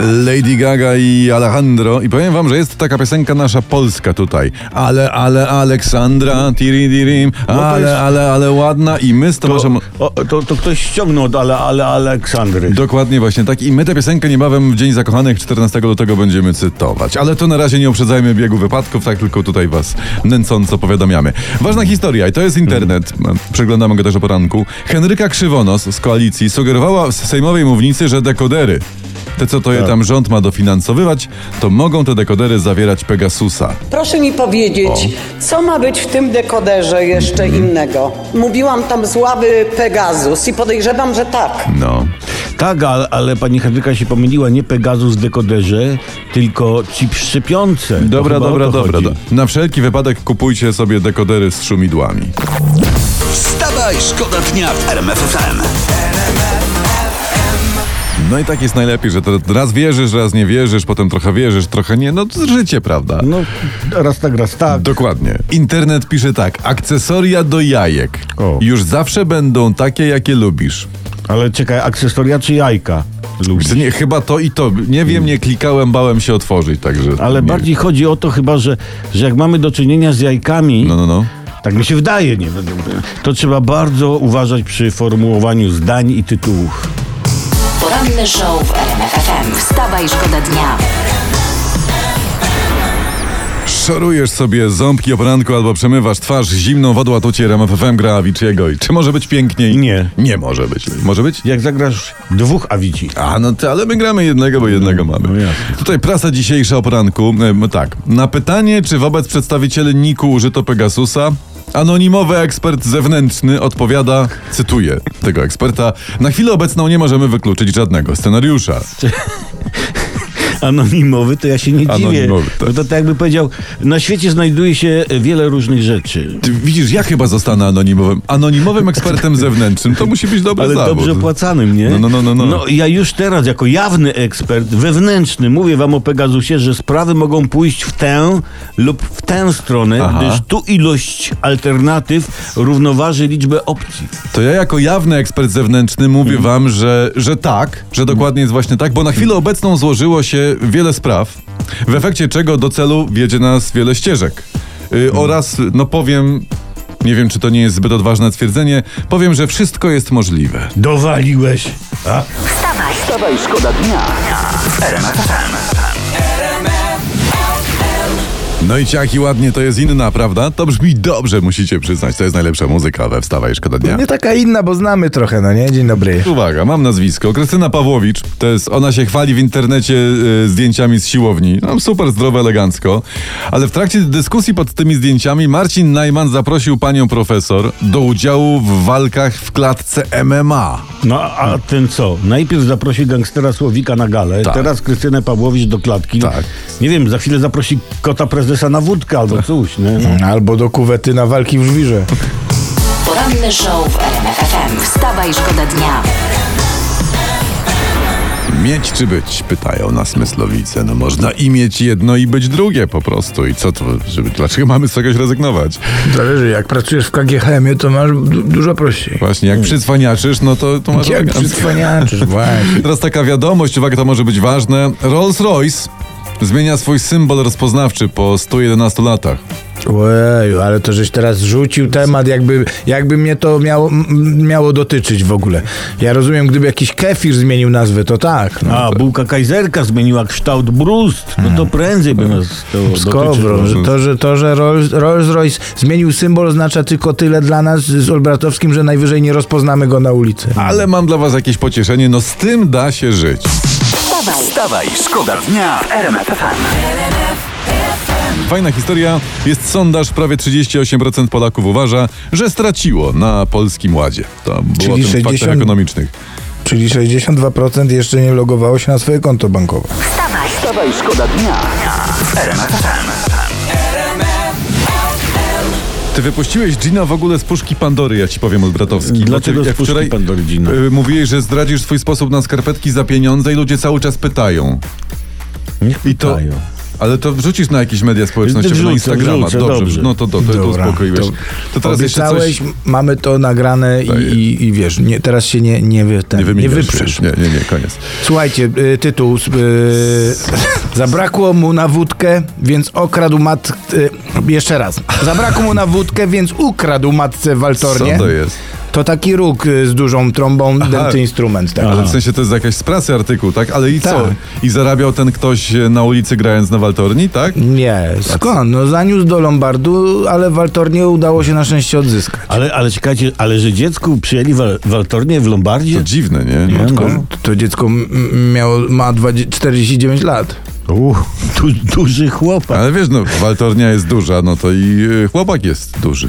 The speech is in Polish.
Lady Gaga i Alejandro. I powiem wam, że jest taka piosenka nasza polska tutaj. Ale, ale Aleksandra, tiri dirim, No ale, ale, ale ładna. I my z Tomaszem... To, to, to ktoś ściągnął od ale, ale Aleksandry. Dokładnie właśnie tak. I my tę piosenkę niebawem w Dzień Zakochanych 14 lutego będziemy cytować. Ale to na razie nie uprzedzajmy biegu wypadków, tak tylko tutaj was nęcąco powiadamiamy. Ważna historia i to jest internet. Przeglądamy go też o poranku. Henryka Krzywonos z koalicji sugerowała z sejmowej mównicy, że dekodery, te co to je tam rząd ma dofinansowywać, to mogą te dekodery zawierać Pegasusa. Proszę mi powiedzieć, co ma być w tym dekoderze jeszcze innego? Mówiłam tam z ławy Pegasus i podejrzewam, że tak. No. Tak, ale, ale pani Henryka się pomyliła. Nie Pegasus w dekoderze, tylko chip szczepiące. To Dobra, chyba o dobra, to dobra. chodzi. do- Na wszelki wypadek kupujcie sobie dekodery z szumidłami. Wstawaj, szkoda dnia w RMF FM. No i tak jest najlepiej, że raz wierzysz, raz nie wierzysz, potem trochę wierzysz, trochę nie. No to życie, prawda? No, raz tak, raz tak. Dokładnie. Internet pisze tak. Akcesoria do jajek. O. Już zawsze będą takie, jakie lubisz. Ale czekaj, akcesoria czy jajka? Lubisz? Nie, chyba to i to. Nie wiem, nie klikałem, bałem się otworzyć, także... Ale nie. bardziej chodzi o to chyba, że, że jak mamy do czynienia z jajkami, No, no, no. tak mi się wydaje, nie, to trzeba bardzo uważać przy formułowaniu zdań i tytułów. Poranny show w RMF FM. Wstawaj, szkoda dnia. Szorujesz sobie ząbki o poranku albo przemywasz twarz zimną wodą, a tu cię RMFFM gra Aviciiego. I Czy może być piękniej? Nie. Nie może być. Może być? Jak zagrasz dwóch Avici. A, no ty, ale my gramy jednego, bo jednego mamy. no jasne. Tutaj prasa dzisiejsza o poranku. E, tak. Na pytanie, czy wobec przedstawicieli NIK-u użyto Pegasusa, anonimowy ekspert zewnętrzny odpowiada, cytuję tego eksperta, na chwilę obecną nie możemy wykluczyć żadnego scenariusza. Anonimowy, to ja się nie dziwię. Tak. Bo to tak jakby powiedział, na świecie znajduje się wiele różnych rzeczy. Ty widzisz, ja chyba zostanę anonimowym. Anonimowym ekspertem zewnętrznym. To musi być dobry Ale zawód. dobrze opłacanym, nie? No, no, no, no, no. No ja już teraz, jako jawny ekspert wewnętrzny, mówię wam o Pegasusie, że sprawy mogą pójść w tę lub w tę stronę, Aha. gdyż tu ilość alternatyw równoważy liczbę opcji. To ja jako jawny ekspert zewnętrzny mówię Mhm. wam, że, że tak, że dokładnie jest właśnie tak, bo na chwilę obecną złożyło się wiele spraw, w efekcie czego do celu wiedzie nas wiele ścieżek. Y, Mhm. Oraz, no powiem, nie wiem czy to nie jest zbyt odważne stwierdzenie, powiem, że wszystko jest możliwe. Dowaliłeś. A? Wstawaj. Wstawaj, szkoda dnia. No i ciaki ładnie to jest inna, prawda? To brzmi dobrze, musicie przyznać, to jest najlepsza muzyka we Wstawaj Szkoda Dnia. Nie taka inna, bo znamy trochę, no nie? Dzień dobry. Uwaga, mam nazwisko. Krystyna Pawłowicz. To jest, ona się chwali w internecie y, zdjęciami z siłowni. No, super zdrowo, elegancko. Ale w trakcie dyskusji pod tymi zdjęciami Marcin Najman zaprosił panią profesor do udziału w walkach w klatce MMA. No a ten co? Najpierw zaprosi gangstera Słowika na galę, Tak. teraz Krystynę Pawłowicz do klatki. Tak. Nie wiem, za chwilę zaprosi kota prezesa na wódkę albo coś, nie? No. Albo do kuwety na walki w żwirze. Poranny show w RMF FM. Wstawaj, szkoda dnia. Mieć czy być? Pytają nas myslowice. No można i mieć jedno i być drugie po prostu. I co to? Żeby, dlaczego mamy z czegoś rezygnować? Zależy, jak pracujesz w KGHM, to masz du- dużo prościej. Właśnie, jak przycwaniaczysz, no to, to masz Jak przycwaniaczysz, właśnie. Teraz taka wiadomość, uwaga, to może być ważne. Rolls-Royce zmienia swój symbol rozpoznawczy po 111 latach. Ojeju, ale to żeś teraz rzucił temat, jakby, jakby mnie to miało, miało dotyczyć w ogóle. Ja rozumiem, gdyby jakiś kefir zmienił nazwę, to tak. No. A, bułka kajzerka zmieniła kształt brust. No to prędzej by nas to Skowron, dotyczyło. że to, że, to, że Rolls- Rolls-Royce zmienił symbol oznacza tylko tyle dla nas z Olbratowskim, że najwyżej nie rozpoznamy go na ulicy. Ale mam dla was jakieś pocieszenie, no z tym da się żyć. Wstawaj. Wstawaj, szkoda dnia w RMF FM. Fajna historia. Jest sondaż, prawie 38% Polaków uważa, że straciło na Polskim Ładzie. To było Czyli o tym w faktach 60 ekonomicznych. Czyli 62% jeszcze nie logowało się na swoje konto bankowe. Wstawaj. Wstawaj, szkoda dnia w RMF FM. Ty wypuściłeś Gina w ogóle z puszki Pandory, ja ci powiem, Olbratowski. Dlaczego ty- z puszki Pandory Gina? y, mówiłeś, że zdradzisz swój sposób na skarpetki za pieniądze i ludzie cały czas pytają. Niech I to... Ale to wrzucisz na jakieś media społecznościowe, Wrzucę, na Instagrama. wrzucę, dobrze, dobrze. no to, to, to, to uspokoiłeś. to To, teraz jeszcze coś... mamy to nagrane i, i, i wiesz, nie, teraz się nie, nie, wy, ten, Nie nie, wyprzesz. Nie, nie, nie, koniec. Słuchajcie, y, tytuł. y, zabrakło mu na wódkę, więc okradł mat... Y, jeszcze raz. Zabrakło mu na wódkę, więc ukradł matce waltornie. Co to jest? To taki róg y, z dużą trąbą, denty instrument. Taki. Ale w sensie to jest jakaś z pracy artykuł, tak? Ale i co? Tak. I zarabiał ten ktoś e, na ulicy grając na waltorni, tak? Nie, skąd? No zaniósł do Lombardu, ale waltornie udało się na szczęście odzyskać. Ale, ale czekajcie, ale że dziecku przyjęli wal, waltornię w Lombardzie? To dziwne, nie? Nie, To, no. to dziecko miało, ma 20, 49 lat. Uch, du, duży chłopak. Ale wiesz, no, waltornia jest duża, no to i e, chłopak jest duży.